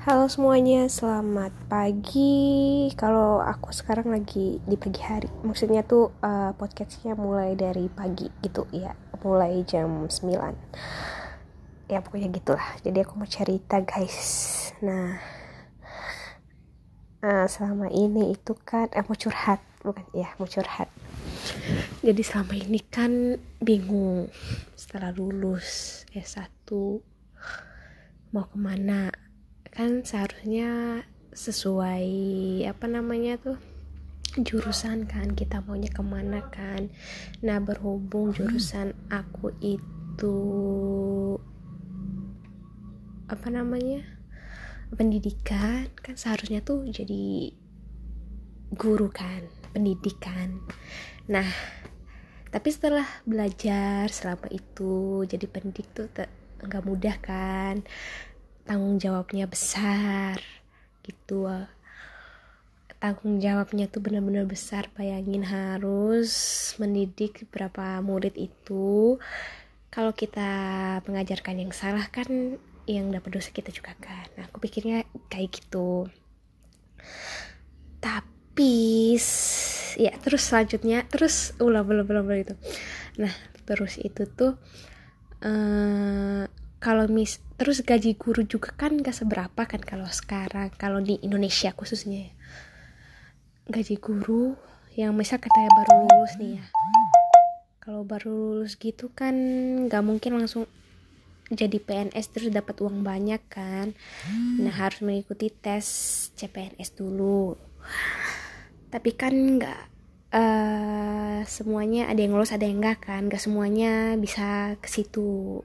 Halo semuanya, selamat pagi. Kalau aku sekarang lagi di pagi hari, maksudnya tuh uh, podcastnya mulai dari pagi gitu ya, mulai jam 9 Ya pokoknya gitulah. Jadi aku mau cerita guys. Nah, uh, selama ini itu kan, eh, curhat bukan? Ya mau curhat. Jadi selama ini kan bingung setelah lulus S1 mau ke mana kan seharusnya sesuai apa namanya tuh jurusan kan kita maunya ke mana kan. Nah berhubung jurusan aku itu apa namanya pendidikan kan seharusnya tuh jadi guru kan pendidikan nah tapi setelah belajar selama itu jadi pendidik tuh nggak mudah kan tanggung jawabnya besar gitu tanggung jawabnya tuh benar-benar besar bayangin harus mendidik berapa murid itu kalau kita mengajarkan yang salah kan yang dapat dosa kita juga kan nah, aku pikirnya kayak gitu tapi ya terus selanjutnya terus ulah belum belum itu nah terus itu tuh uh, kalau mis terus gaji guru juga kan gak seberapa kan kalau sekarang kalau di Indonesia khususnya ya. gaji guru yang misal katanya baru lulus nih ya. Kalau baru lulus gitu kan gak mungkin langsung jadi PNS terus dapat uang banyak kan. Nah harus mengikuti tes CPNS dulu. Tapi kan nggak uh, semuanya ada yang lulus ada yang enggak kan. Gak semuanya bisa ke situ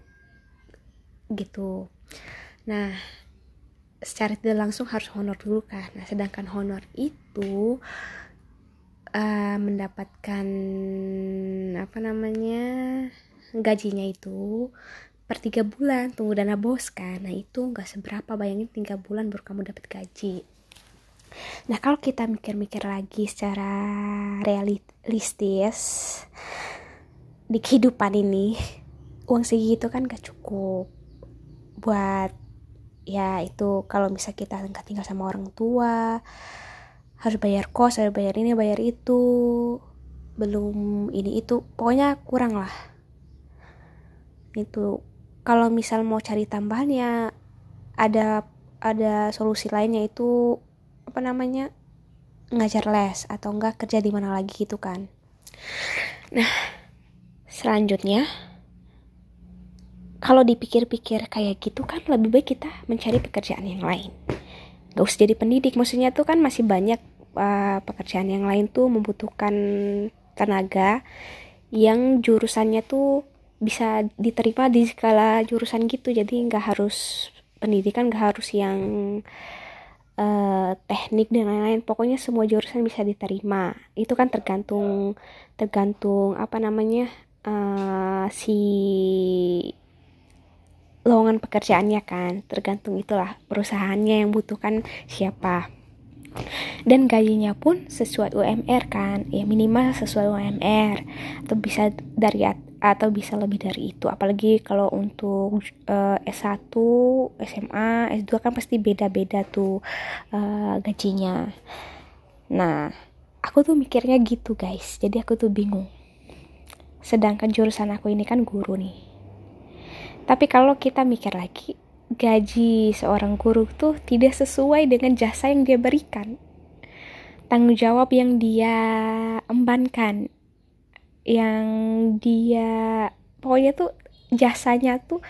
gitu. Nah secara tidak langsung harus honor dulu kan. Nah sedangkan honor itu uh, mendapatkan apa namanya gajinya itu per tiga bulan. Tunggu dana bos kan. Nah itu nggak seberapa. Bayangin tiga bulan baru kamu dapat gaji. Nah kalau kita mikir-mikir lagi secara realistis di kehidupan ini uang segitu kan gak cukup buat ya itu kalau misal kita nggak tinggal sama orang tua harus bayar kos harus bayar ini bayar itu belum ini itu pokoknya kurang lah. Itu kalau misal mau cari tambahannya ada ada solusi lainnya itu apa namanya ngajar les atau enggak kerja di mana lagi gitu kan. Nah selanjutnya kalau dipikir-pikir kayak gitu kan lebih baik kita mencari pekerjaan yang lain. Gak usah jadi pendidik. Maksudnya tuh kan masih banyak uh, pekerjaan yang lain tuh membutuhkan tenaga yang jurusannya tuh bisa diterima di skala jurusan gitu. Jadi nggak harus pendidikan nggak harus yang uh, teknik dan lain-lain. Pokoknya semua jurusan bisa diterima. Itu kan tergantung tergantung apa namanya uh, si lowongan pekerjaannya kan. Tergantung itulah perusahaannya yang butuhkan siapa. Dan gajinya pun sesuai UMR kan. Ya minimal sesuai UMR atau bisa dari atau bisa lebih dari itu. Apalagi kalau untuk uh, S1 SMA S2 kan pasti beda-beda tuh uh, gajinya. Nah aku tuh mikirnya gitu guys. Jadi aku tuh bingung. Sedangkan jurusan aku ini kan guru nih tapi kalau kita mikir lagi, gaji seorang guru tuh tidak sesuai dengan jasa yang dia berikan. Tanggung jawab yang dia embankan, yang dia pokoknya tuh jasanya tuh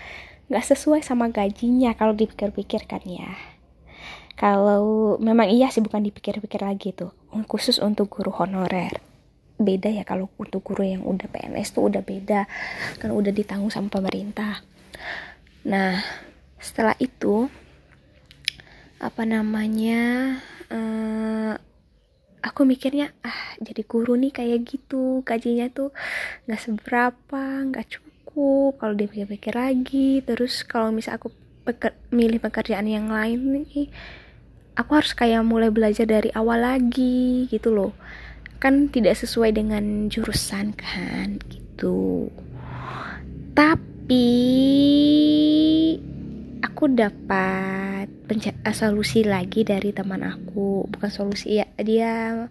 nggak sesuai sama gajinya kalau dipikir-pikirkan ya. Kalau memang iya sih bukan dipikir-pikir lagi tuh, khusus untuk guru honorer beda ya kalau untuk guru yang udah PNS tuh udah beda kan udah ditanggung sama pemerintah Nah, setelah itu apa namanya? Uh, aku mikirnya ah jadi guru nih kayak gitu gajinya tuh nggak seberapa nggak cukup kalau dipikir-pikir lagi terus kalau misal aku peker, milih pekerjaan yang lain nih aku harus kayak mulai belajar dari awal lagi gitu loh kan tidak sesuai dengan jurusan kan gitu tapi aku dapat solusi lagi dari teman aku. Bukan solusi ya dia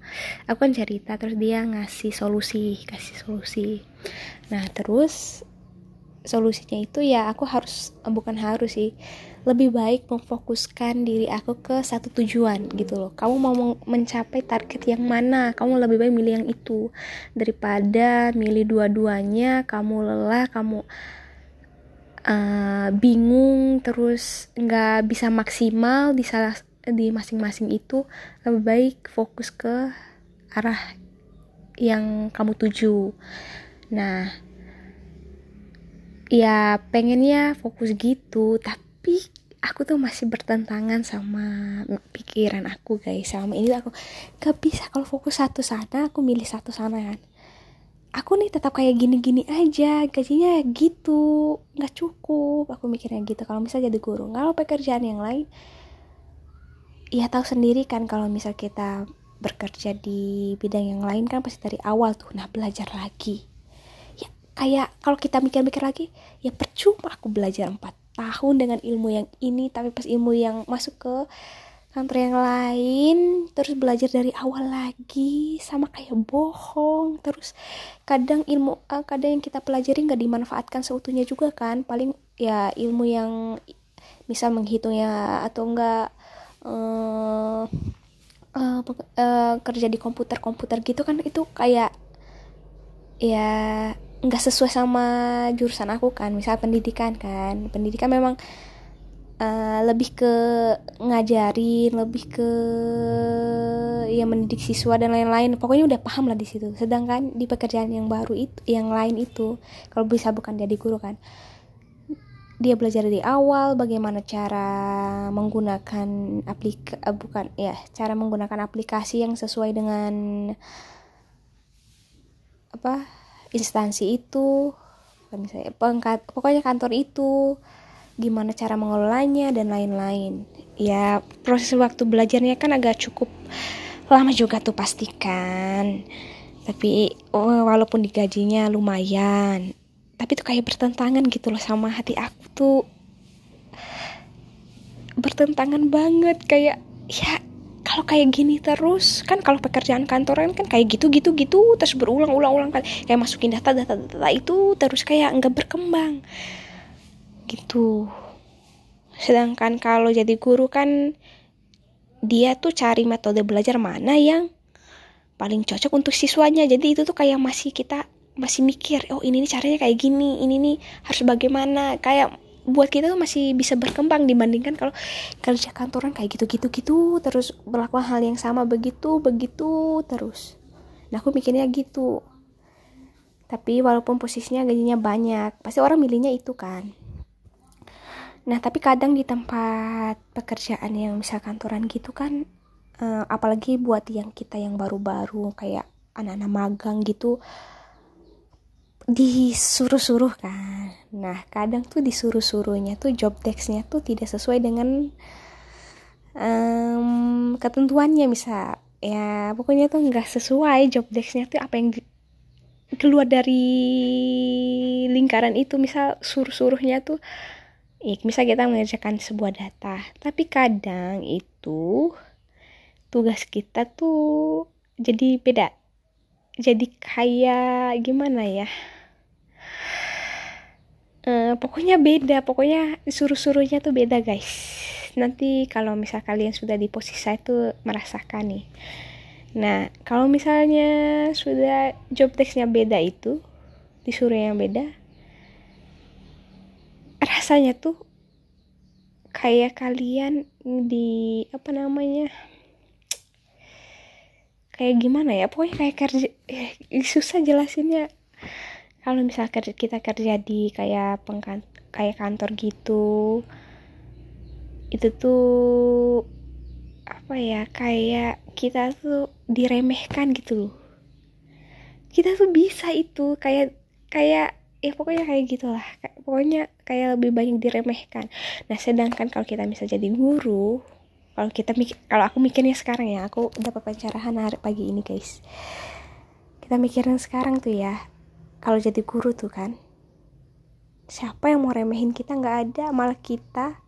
aku kan cerita terus dia ngasih solusi kasih solusi. Nah terus solusinya itu ya aku harus bukan harus sih lebih baik memfokuskan diri aku ke satu tujuan gitu loh. Kamu mau mencapai target yang mana? Kamu lebih baik milih yang itu. Daripada milih dua-duanya kamu lelah kamu uh, bingung terus nggak bisa maksimal di salah di masing-masing itu lebih baik fokus ke arah yang kamu tuju. Nah ya pengennya fokus gitu tapi aku tuh masih bertentangan sama pikiran aku guys. Sama ini aku gak bisa kalau fokus satu sana aku milih satu sana kan aku nih tetap kayak gini-gini aja gajinya gitu nggak cukup. Aku mikirnya gitu kalau misal jadi guru kalau pekerjaan yang lain. Ya tahu sendiri kan kalau misal kita bekerja di bidang yang lain kan pasti dari awal tuh nah belajar lagi. Kayak kalau kita mikir-mikir lagi ya percuma aku belajar 4 tahun dengan ilmu yang ini tapi pas ilmu yang masuk ke kantor yang lain terus belajar dari awal lagi sama kayak bohong. Terus kadang ilmu uh, kadang yang kita pelajari nggak dimanfaatkan seutuhnya juga kan. Paling ya ilmu yang misal menghitungnya atau enggak uh, uh, uh, kerja di komputer komputer gitu kan itu kayak ya nggak sesuai sama jurusan aku kan. Misal pendidikan kan. Pendidikan memang uh, lebih ke ngajarin lebih ke ya mendidik siswa dan lain-lain. Pokoknya udah paham lah di situ. Sedangkan di pekerjaan yang baru itu yang lain itu kalau bisa bukan jadi guru kan dia belajar dari awal bagaimana cara menggunakan aplik uh, bukan ya cara menggunakan aplikasi yang sesuai dengan apa instansi itu misalnya pengkat, pokoknya kantor itu gimana cara mengelolanya dan lain-lain. Ya proses waktu belajarnya kan agak cukup lama juga tuh pastikan. Tapi oh, walaupun digajinya lumayan tapi itu kayak bertentangan gitu loh sama hati aku tuh. Bertentangan banget kayak ya kalau kayak gini terus kan kalau pekerjaan kantoran kan kayak gitu gitu gitu terus berulang-ulang-ulang kan kayak masukin data data data itu terus kayak nggak berkembang gitu. Sedangkan kalau jadi guru kan dia tuh cari metode belajar mana yang paling cocok untuk siswanya. Jadi itu tuh kayak masih kita masih mikir oh ini nih caranya kayak gini ini nih harus bagaimana? Kayak buat kita tuh masih bisa berkembang dibandingkan kalau kerja kantoran kayak gitu-gitu gitu terus berlaku hal yang sama begitu begitu terus. Nah aku mikirnya gitu. Tapi walaupun posisinya gajinya banyak pasti orang milihnya itu kan nah tapi kadang di tempat pekerjaan yang misal kantoran gitu kan uh, apalagi buat yang kita yang baru-baru kayak anak-anak magang gitu disuruh-suruh kan. Nah kadang tuh disuruh-suruhnya tuh job desknya tuh tidak sesuai dengan um, ketentuannya misal ya pokoknya tuh nggak sesuai job desknya tuh apa yang keluar dari lingkaran itu. Misal suruh-suruhnya tuh misal kita mengerjakan sebuah data tapi kadang itu tugas kita tuh jadi beda. Jadi kayak gimana ya? Uh, pokoknya beda pokoknya suruh-suruhnya tuh beda guys. Nanti kalau misal kalian sudah di posisi saya tuh merasakan nih. Nah kalau misalnya sudah job textnya beda itu disuruh yang beda rasanya tuh kayak kalian di apa namanya kayak gimana ya? Pokoknya kayak kerja eh, susah jelasinnya. Kalau misal kita kerja di kayak pengkan kayak kantor gitu itu tuh apa ya kayak kita tuh diremehkan gitu loh. Kita tuh bisa itu kayak kayak ya pokoknya kayak gitulah. Pokoknya kayak lebih banyak diremehkan. Nah sedangkan kalau kita bisa jadi guru kalau kita mikir kalau aku mikirnya sekarang ya aku dapat pencerahan hari pagi ini guys. Kita mikirin sekarang tuh ya kalau jadi guru tuh kan siapa yang mau remehin kita? Nggak ada malah kita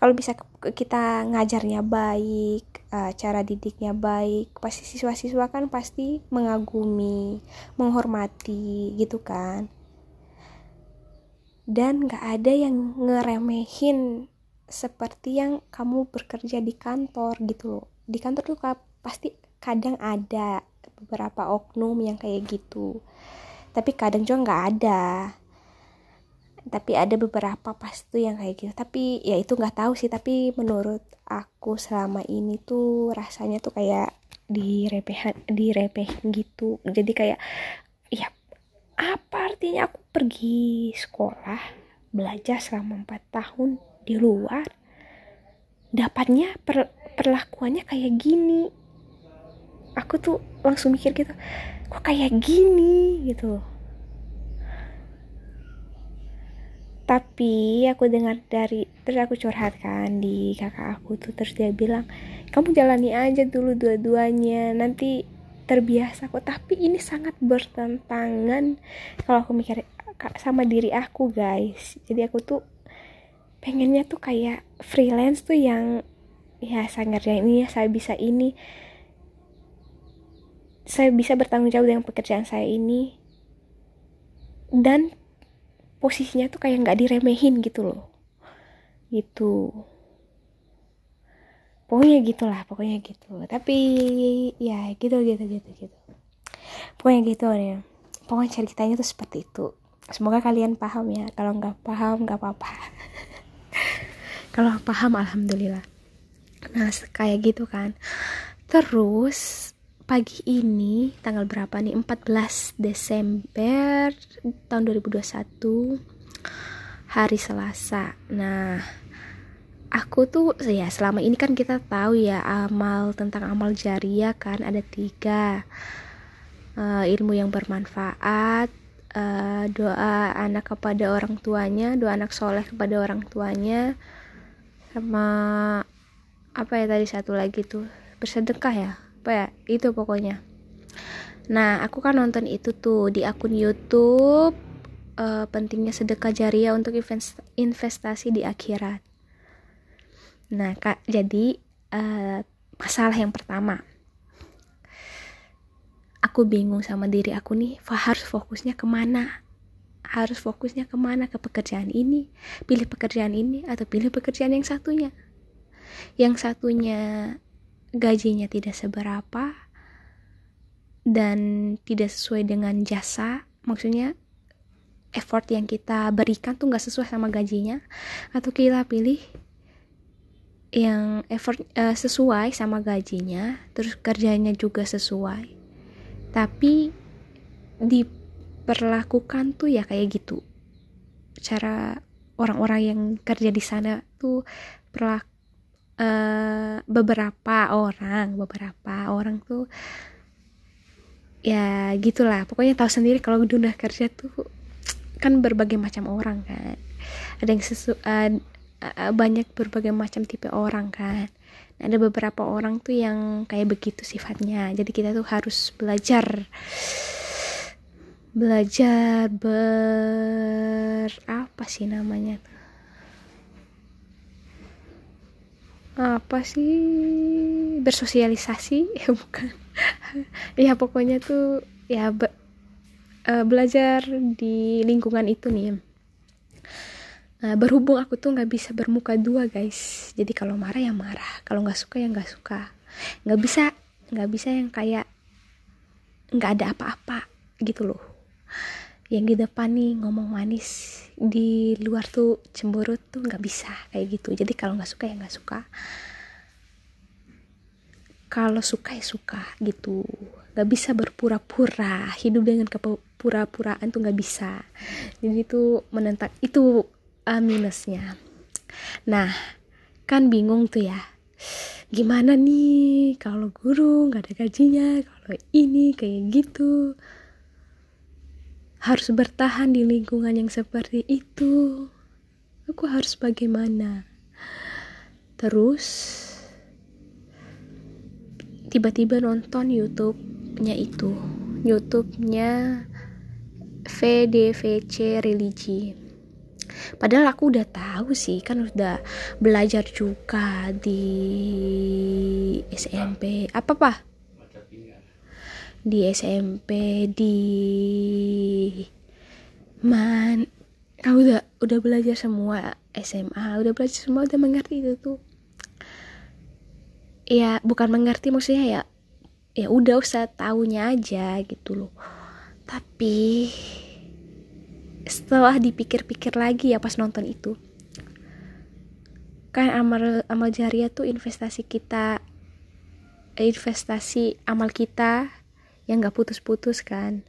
kalau bisa kita ngajarnya baik uh, cara didiknya baik pasti siswa-siswa kan pasti mengagumi menghormati gitu kan. Dan gak ada yang ngeremehin seperti yang kamu bekerja di kantor gitu loh. Di kantor tuh pasti kadang ada beberapa oknum yang kayak gitu. Tapi kadang juga nggak ada tapi ada beberapa pasti yang kayak gitu. Tapi ya itu nggak tahu sih. Tapi menurut aku selama ini tuh rasanya tuh kayak direpehan direpehin gitu. Jadi kayak ya apa artinya aku pergi sekolah belajar selama empat tahun di luar dapatnya per, perlakuannya kayak gini. Aku tuh langsung mikir gitu kok kayak gini? Gitu tapi aku dengar dari terus aku curhatkan di kakak aku tuh terus dia bilang kamu jalani aja dulu dua-duanya nanti terbiasa kok. Tapi ini sangat bertentangan kalau aku mikir sama diri aku guys. Jadi aku tuh pengennya tuh kayak freelance tuh yang ya saya ngerjain ini ya saya bisa ini. Saya bisa bertanggung jawab dengan pekerjaan saya ini. Dan posisinya tuh kayak nggak diremehin gitu loh. Gitu. Pokoknya gitulah pokoknya gitu. Tapi ya gitu gitu gitu gitu. Pokoknya gitu ya pokoknya ceritanya tuh seperti itu. Semoga kalian paham ya. Kalau nggak paham nggak apa-apa. Kalau paham alhamdulillah. Nah kayak gitu kan. Terus pagi ini tanggal berapa nih? 14 Desember tahun 2021 hari Selasa. Nah aku tuh ya selama ini kan kita tahu ya amal tentang amal jariah kan ada tiga. Uh, ilmu yang bermanfaat uh, doa anak kepada orang tuanya doa anak soleh kepada orang tuanya sama apa ya tadi satu lagi tuh? Bersedekah ya apa ya? Itu pokoknya. Nah aku kan nonton itu tuh di akun YouTube uh, pentingnya sedekah jariah untuk investasi di akhirat. Nah kak jadi uh, masalah yang pertama. Aku bingung sama diri aku nih harus fokusnya ke mana? Harus fokusnya ke mana? Ke pekerjaan ini? Pilih pekerjaan ini atau pilih pekerjaan yang satunya? Yang satunya gajinya tidak seberapa dan tidak sesuai dengan jasa. Maksudnya effort yang kita berikan tuh nggak sesuai sama gajinya. Atau kita pilih yang effort uh, sesuai sama gajinya terus kerjanya juga sesuai. Tapi diperlakukan tuh ya kayak gitu. Cara orang-orang yang kerja di sana tuh perlaku uh, beberapa orang beberapa orang tuh ya gitulah. Pokoknya tahu sendiri kalau dunia kerja tuh kan berbagai macam orang kan. Ada yang sesu uh, uh, banyak berbagai macam tipe orang kan. Nah, ada beberapa orang tuh yang kayak begitu sifatnya. Jadi kita tuh harus belajar belajar ber apa sih namanya tuh apa sih? Bersosialisasi? Ya bukan. Ya pokoknya tuh ya be, uh, belajar di lingkungan itu nih uh, berhubung aku tuh nggak bisa bermuka dua guys. Jadi kalau marah ya marah. Kalau nggak suka ya nggak suka. Nggak bisa nggak bisa yang kayak nggak ada apa-apa gitu loh yang di depan nih ngomong manis di luar tuh cemberut tuh nggak bisa kayak gitu. Jadi kalau nggak suka ya nggak suka. Kalau suka ya suka gitu. Nggak bisa berpura-pura hidup dengan kepura-puraan tuh nggak bisa. Jadi itu menentang itu uh, minusnya. Nah kan bingung tuh ya. Gimana nih kalau guru nggak ada gajinya kalau ini kayak gitu harus bertahan di lingkungan yang seperti itu. Aku harus bagaimana? Terus tiba-tiba nonton YouTube-nya itu. YouTube-nya VDVC Religi. padahal aku udah tahu sih kan udah belajar juga di SMP apa pak di SMP di man kamu udah udah belajar semua SMA udah belajar semua udah mengerti itu tuh. Ya bukan mengerti maksudnya ya ya udah usah tahunya aja gitu loh. Tapi setelah dipikir-pikir lagi ya pas nonton itu kan amal amal jariah tuh investasi kita investasi amal kita yang gak putus-putus kan.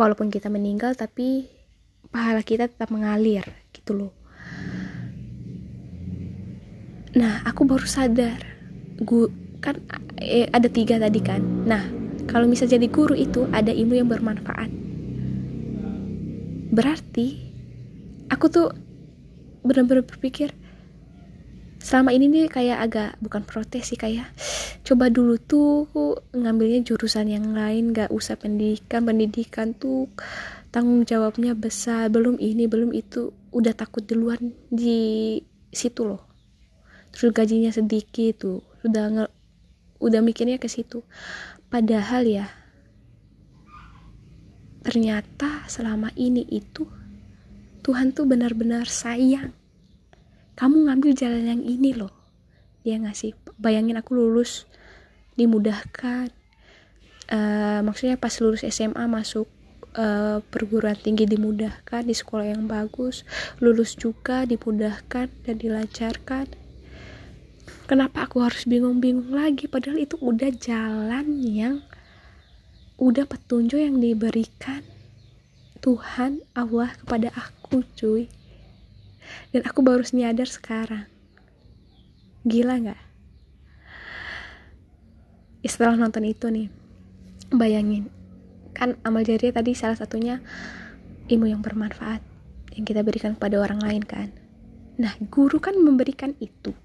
Walaupun kita meninggal tapi pahala kita tetap mengalir gitu loh. Nah aku baru sadar. Gu kan eh, ada tiga tadi kan. Nah kalau misal jadi guru itu ada ilmu yang bermanfaat. Berarti aku tuh benar-benar berpikir selama ini nih kayak agak bukan protes sih kayak coba dulu tuh ngambilnya jurusan yang lain gak usah pendidikan pendidikan tuh tanggung jawabnya besar belum ini belum itu udah takut duluan di situ loh. Terus gajinya sedikit tuh udah udah mikirnya ke situ. Padahal ya ternyata selama ini itu Tuhan tuh benar-benar sayang kamu ngambil jalan yang ini loh. Dia ngasih bayangin aku lulus dimudahkan. Uh, maksudnya pas lulus SMA masuk uh, perguruan tinggi dimudahkan di sekolah yang bagus lulus juga dimudahkan dan dilancarkan. Kenapa aku harus bingung-bingung lagi? Padahal itu udah jalan yang udah petunjuk yang diberikan Tuhan Allah kepada aku cuy dan aku baru nyadar sekarang. Gila nggak? Setelah nonton itu nih bayangin. Kan amal jariah tadi salah satunya ilmu yang bermanfaat yang kita berikan kepada orang lain kan. Nah guru kan memberikan itu.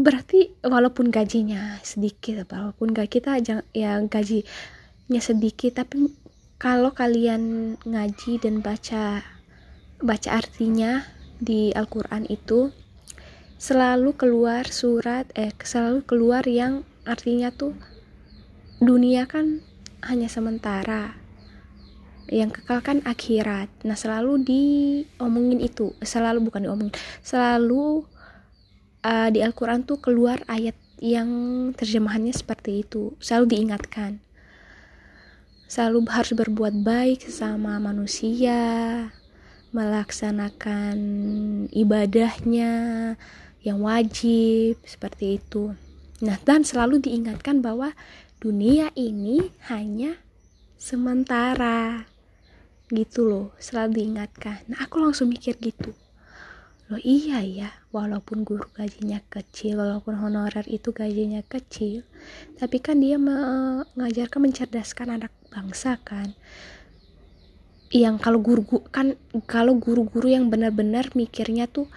Berarti walaupun gajinya sedikit walaupun gak kita yang gajinya sedikit tapi kalau kalian ngaji dan baca baca artinya di Al-Qur'an itu selalu keluar surat eh selalu keluar yang artinya tuh dunia kan hanya sementara yang kekal kan akhirat. Nah selalu diomongin itu selalu bukan diomongin selalu uh, di Al-Quran tuh keluar ayat yang terjemahannya seperti itu selalu diingatkan selalu harus berbuat baik sama manusia, melaksanakan ibadahnya yang wajib seperti itu. Nah, dan selalu diingatkan bahwa dunia ini hanya sementara. Gitu loh, selalu diingatkan. Nah, aku langsung mikir gitu loh iya ya walaupun guru gajinya kecil walaupun honorer itu gajinya kecil tapi kan dia mengajarkan mencerdaskan anak bangsa kan. Yang kalau guru kan kalau guru-guru yang benar-benar mikirnya tuh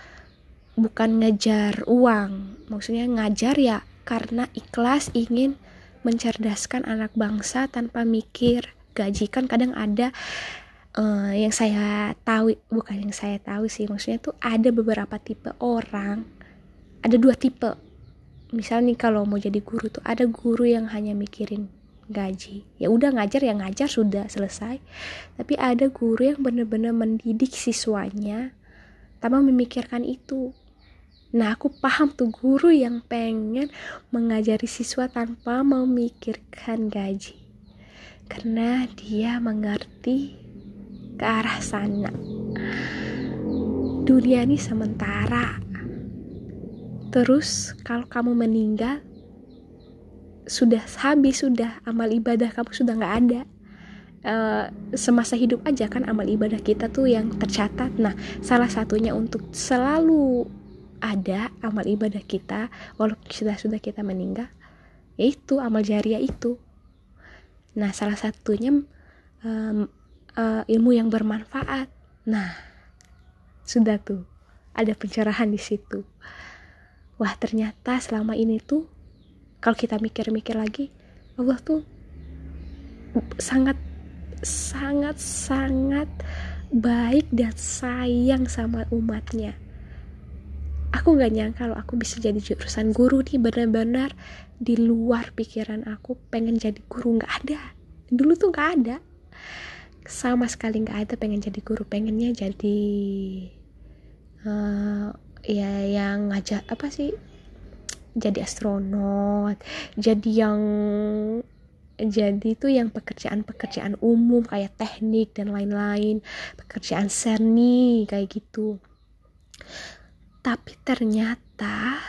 bukan ngejar uang maksudnya ngajar ya karena ikhlas ingin mencerdaskan anak bangsa tanpa mikir gaji. Kan kadang ada uh, yang saya tahu bukan yang saya tahu sih maksudnya tuh ada beberapa tipe orang. Ada dua tipe. Misalnya nih kalau mau jadi guru tuh ada guru yang hanya mikirin gaji. Ya udah ngajar ya ngajar sudah selesai. Tapi ada guru yang bener-bener mendidik siswanya tanpa memikirkan itu. Nah aku paham tuh guru yang pengen mengajari siswa tanpa memikirkan gaji. Karena dia mengerti ke arah sana. Dunia ini sementara. Terus kalau kamu meninggal, sudah habis sudah amal ibadah kamu sudah nggak ada. Uh, semasa hidup aja kan amal ibadah kita tuh yang tercatat. Nah, salah satunya untuk selalu ada amal ibadah kita walaupun sudah sudah kita meninggal, yaitu amal jariah itu. Nah, salah satunya um, uh, ilmu yang bermanfaat. Nah, sudah tuh ada pencerahan di situ. Wah, ternyata selama ini tuh kalau kita mikir-mikir lagi, Allah tuh sangat sangat-sangat baik dan sayang sama umatnya aku gak nyangka kalau aku bisa jadi jurusan guru nih benar-benar di luar pikiran aku pengen jadi guru nggak ada dulu tuh nggak ada sama sekali nggak ada pengen jadi guru pengennya jadi uh, ya yang ngajak apa sih jadi astronot jadi yang jadi itu yang pekerjaan-pekerjaan umum kayak teknik dan lain-lain pekerjaan seni kayak gitu. Tapi ternyata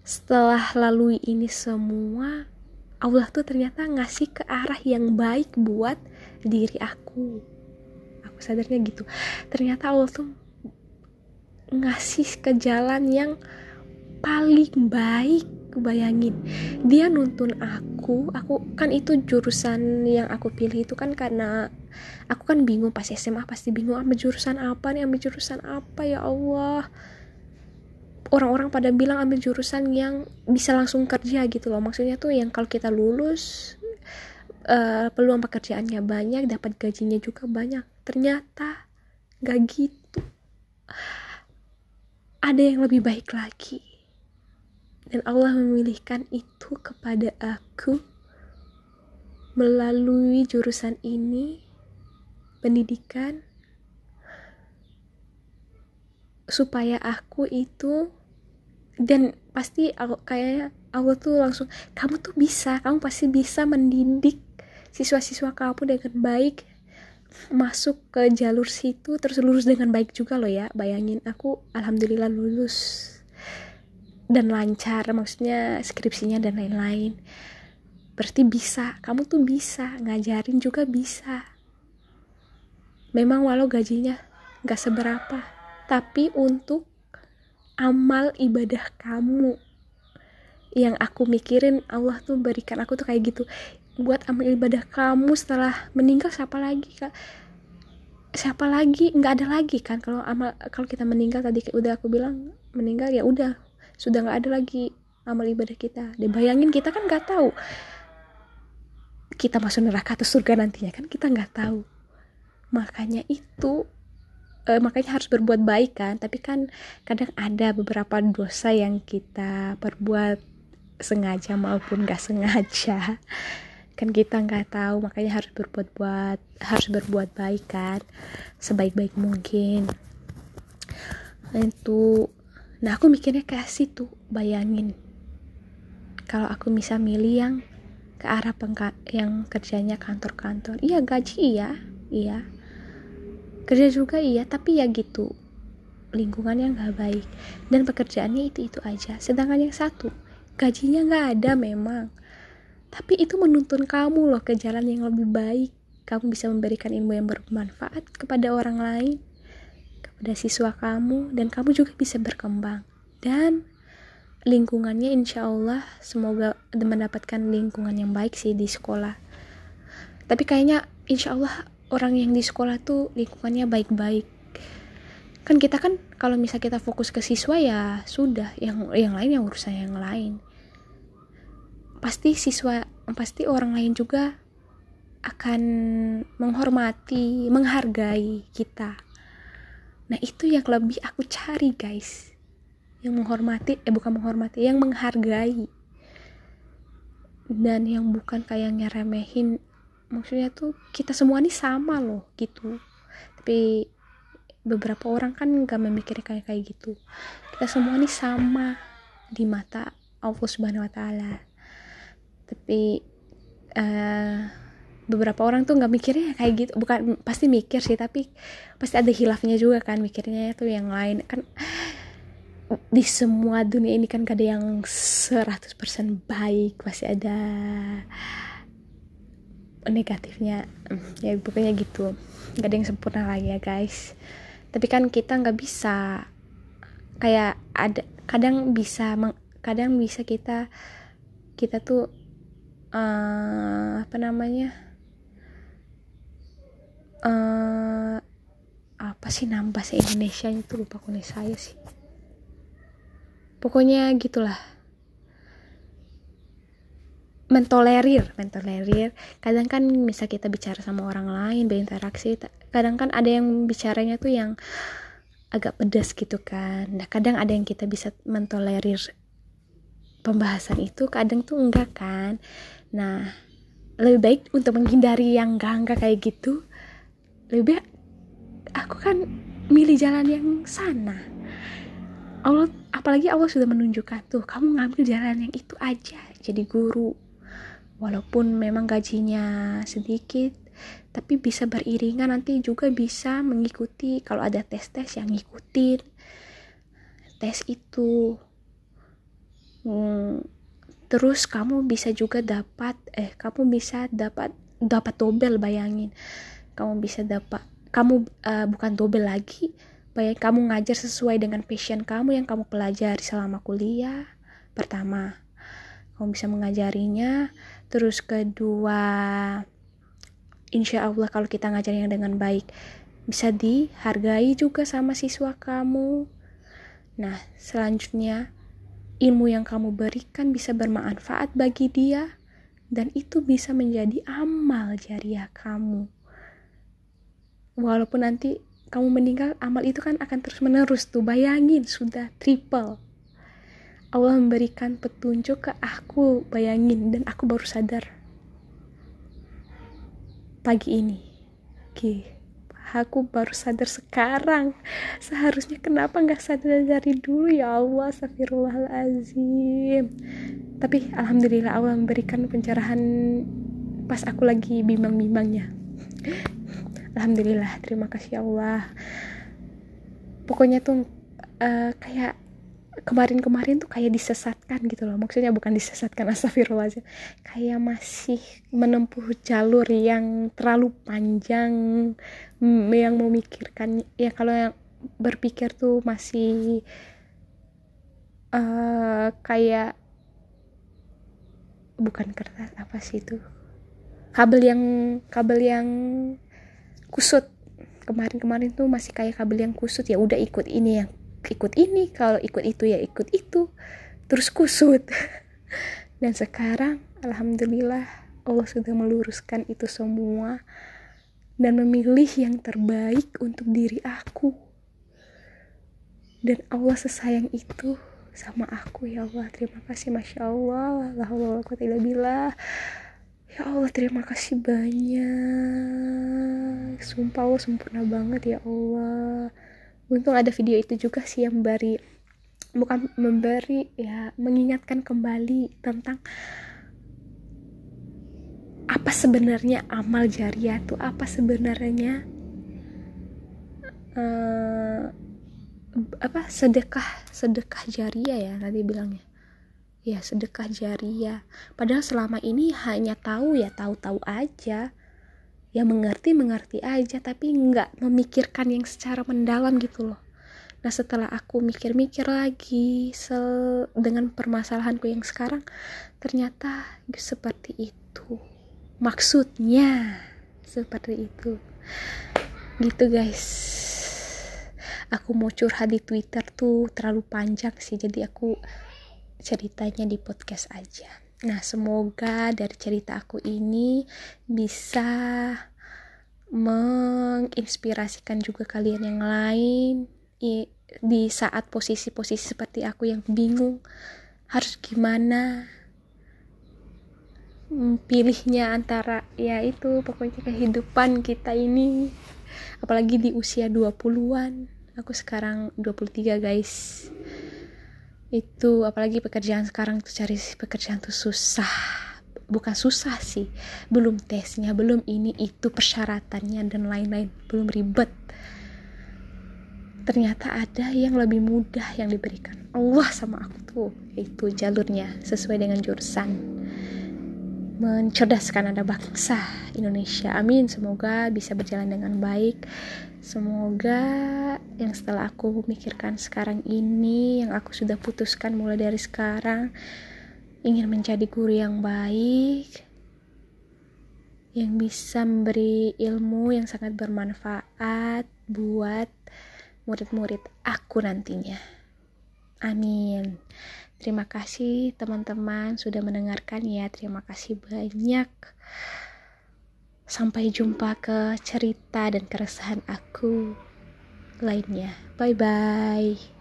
setelah lalui ini semua Allah tuh ternyata ngasih ke arah yang baik buat diri aku. Aku sadarnya gitu. Ternyata Allah tuh ngasih ke jalan yang paling baik bayangin. Dia nuntun aku aku kan itu jurusan yang aku pilih itu kan karena aku kan bingung pas SMA pasti bingung ambil jurusan apa nih ambil jurusan apa ya Allah orang-orang pada bilang ambil jurusan yang bisa langsung kerja gitu loh. Maksudnya tuh yang kalau kita lulus uh, peluang pekerjaannya banyak dapat gajinya juga banyak. Ternyata gak gitu. Ada yang lebih baik lagi. Dan Allah memilihkan itu kepada aku melalui jurusan ini pendidikan supaya aku itu dan pasti aku, kayaknya aku tuh langsung kamu tuh bisa kamu pasti bisa mendidik siswa-siswa kamu dengan baik masuk ke jalur situ terus lulus dengan baik juga loh ya bayangin aku alhamdulillah lulus dan lancar maksudnya skripsinya dan lain-lain. Berarti bisa kamu tuh bisa ngajarin juga bisa. Memang walau gajinya gak seberapa tapi untuk amal ibadah kamu yang aku mikirin Allah tuh berikan aku tuh kayak gitu. Buat amal ibadah kamu setelah meninggal siapa lagi kak? Siapa lagi? Nggak ada lagi kan? Kalau amal kalau kita meninggal tadi udah aku bilang meninggal ya udah. Sudah nggak ada lagi amal ibadah kita. Dan bayangin kita kan nggak tahu. Kita masuk neraka atau surga nantinya kan? Kita nggak tahu. Makanya itu uh, makanya harus berbuat baik kan. Tapi kan kadang ada beberapa dosa yang kita perbuat sengaja maupun gak sengaja. Kan kita nggak tahu makanya harus berbuat buat harus berbuat baik kan. Sebaik-baik mungkin. Itu. Nah aku mikirnya kayak situ bayangin. Kalau aku bisa milih yang ke arah pengka yang kerjanya kantor-kantor. Iya gaji iya. Iya kerja juga iya tapi ya gitu. Lingkungan yang gak baik. Dan pekerjaannya itu itu aja sedangkan yang satu gajinya gak ada memang. Tapi itu menuntun kamu loh ke jalan yang lebih baik. Kamu bisa memberikan ilmu yang bermanfaat kepada orang lain kepada siswa kamu dan kamu juga bisa berkembang. Dan lingkungannya insya Allah semoga mendapatkan lingkungan yang baik sih di sekolah. Tapi kayaknya insya Allah orang yang di sekolah tuh lingkungannya baik-baik. Kan kita kan kalau misal kita fokus ke siswa ya sudah yang yang lain yang urusan yang lain. Pasti siswa pasti orang lain juga akan menghormati menghargai kita. Nah itu yang lebih aku cari guys. Yang menghormati eh bukan menghormati yang menghargai. Dan yang bukan kayak ngeremehin maksudnya tuh kita semua ini sama loh gitu. Tapi beberapa orang kan gak memikirkan kayak kayak gitu. Kita semua ini sama di mata Allah Subhanahu Wa Taala. Tapi uh, beberapa orang tuh nggak mikirnya kayak gitu. Bukan pasti mikir sih tapi pasti ada hilafnya juga kan mikirnya tuh yang lain. Kan di semua dunia ini kan gak ada yang 100% baik pasti ada negatifnya. Ya pokoknya gitu. Gak ada yang sempurna lagi ya guys. Tapi kan kita nggak bisa kayak ada kadang bisa kadang bisa kita kita tuh uh, apa namanya uh, apa sih nama bahasa Indonesia itu lupa kuning saya sih. Pokoknya gitulah mentolerir mentolerir. Kadang kan misal kita bicara sama orang lain berinteraksi. Kadang kan ada yang bicaranya tuh yang agak pedas gitu kan. Nah kadang ada yang kita bisa mentolerir pembahasan itu kadang tuh enggak kan. Nah lebih baik untuk menghindari yang enggak enggak kayak gitu lebih baik aku kan milih jalan yang sana. Allah apalagi Allah sudah menunjukkan tuh kamu ngambil jalan yang itu aja jadi guru walaupun memang gajinya sedikit tapi bisa beriringan nanti juga bisa mengikuti. Kalau ada tes-tes yang ngikutin. Tes itu hmm, terus kamu bisa juga dapat eh kamu bisa dapat dapat dobel bayangin. Kamu bisa dapat kamu uh, bukan dobel lagi bayang kamu ngajar sesuai dengan passion kamu yang kamu pelajari selama kuliah pertama. Kamu bisa mengajarinya terus kedua insya Allah kalau kita ngajarnya dengan baik bisa dihargai juga sama siswa kamu. Nah selanjutnya ilmu yang kamu berikan bisa bermanfaat bagi dia dan itu bisa menjadi amal jariah kamu. Walaupun nanti kamu meninggal amal itu kan akan terus menerus tuh. Bayangin sudah triple Allah memberikan petunjuk ke aku bayangin dan aku baru sadar. Pagi ini Oke, aku baru sadar sekarang. Seharusnya kenapa nggak sadar dari dulu ya Allah astagfirullahalazim tapi alhamdulillah Allah memberikan pencerahan pas aku lagi bimbang-bimbangnya. Alhamdulillah terima kasih Allah. Pokoknya tuh uh, kayak kemarin-kemarin tuh kayak disesatkan gitu loh. Maksudnya bukan disesatkan astagfirullahaladzim. Kayak masih menempuh jalur yang terlalu panjang yang memikirkan ya kalau yang berpikir tuh masih uh, kayak bukan kertas apa sih itu? Kabel yang kabel yang kusut. Kemarin-kemarin tuh masih kayak kabel yang kusut. Ya udah ikut ini yang ikut ini kalau ikut itu ya ikut itu. Terus kusut. Dan sekarang alhamdulillah Allah sudah meluruskan itu semua dan memilih yang terbaik untuk diri aku. Dan Allah sesayang itu sama aku ya Allah. Terima kasih masya Allah. Bila ya Allah terima kasih banyak. Sumpah Allah sempurna banget ya Allah untung ada video itu juga sih yang memberi bukan memberi ya mengingatkan kembali tentang apa sebenarnya amal jariah tuh apa sebenarnya uh, apa sedekah sedekah jariah ya tadi bilangnya. Ya sedekah jariah. Padahal selama ini hanya tahu ya tahu-tahu aja ya mengerti mengerti aja tapi nggak memikirkan yang secara mendalam gitu loh. Nah setelah aku mikir-mikir lagi sel dengan permasalahanku yang sekarang ternyata seperti itu. Maksudnya seperti itu. Gitu guys. Aku mau curhat di twitter tuh terlalu panjang sih jadi aku ceritanya di podcast aja Nah, semoga dari cerita aku ini bisa menginspirasikan juga kalian yang lain di saat posisi-posisi seperti aku yang bingung harus gimana pilihnya antara ya itu pokoknya kehidupan kita ini. Apalagi di usia 20-an aku sekarang 23 guys itu apalagi pekerjaan sekarang tuh cari pekerjaan tuh susah. Bukan susah sih belum tesnya belum ini itu persyaratannya dan lain-lain belum ribet. Ternyata ada yang lebih mudah yang diberikan Allah sama aku tuh itu jalurnya sesuai dengan jurusan mencerdaskan ada bangsa Indonesia amin semoga bisa berjalan dengan baik Semoga yang setelah aku mikirkan sekarang ini, yang aku sudah putuskan mulai dari sekarang, ingin menjadi guru yang baik, yang bisa memberi ilmu yang sangat bermanfaat buat murid-murid aku nantinya. Amin. Terima kasih teman-teman sudah mendengarkan ya. Terima kasih banyak. Sampai jumpa ke cerita dan keresahan aku lainnya. Bye bye.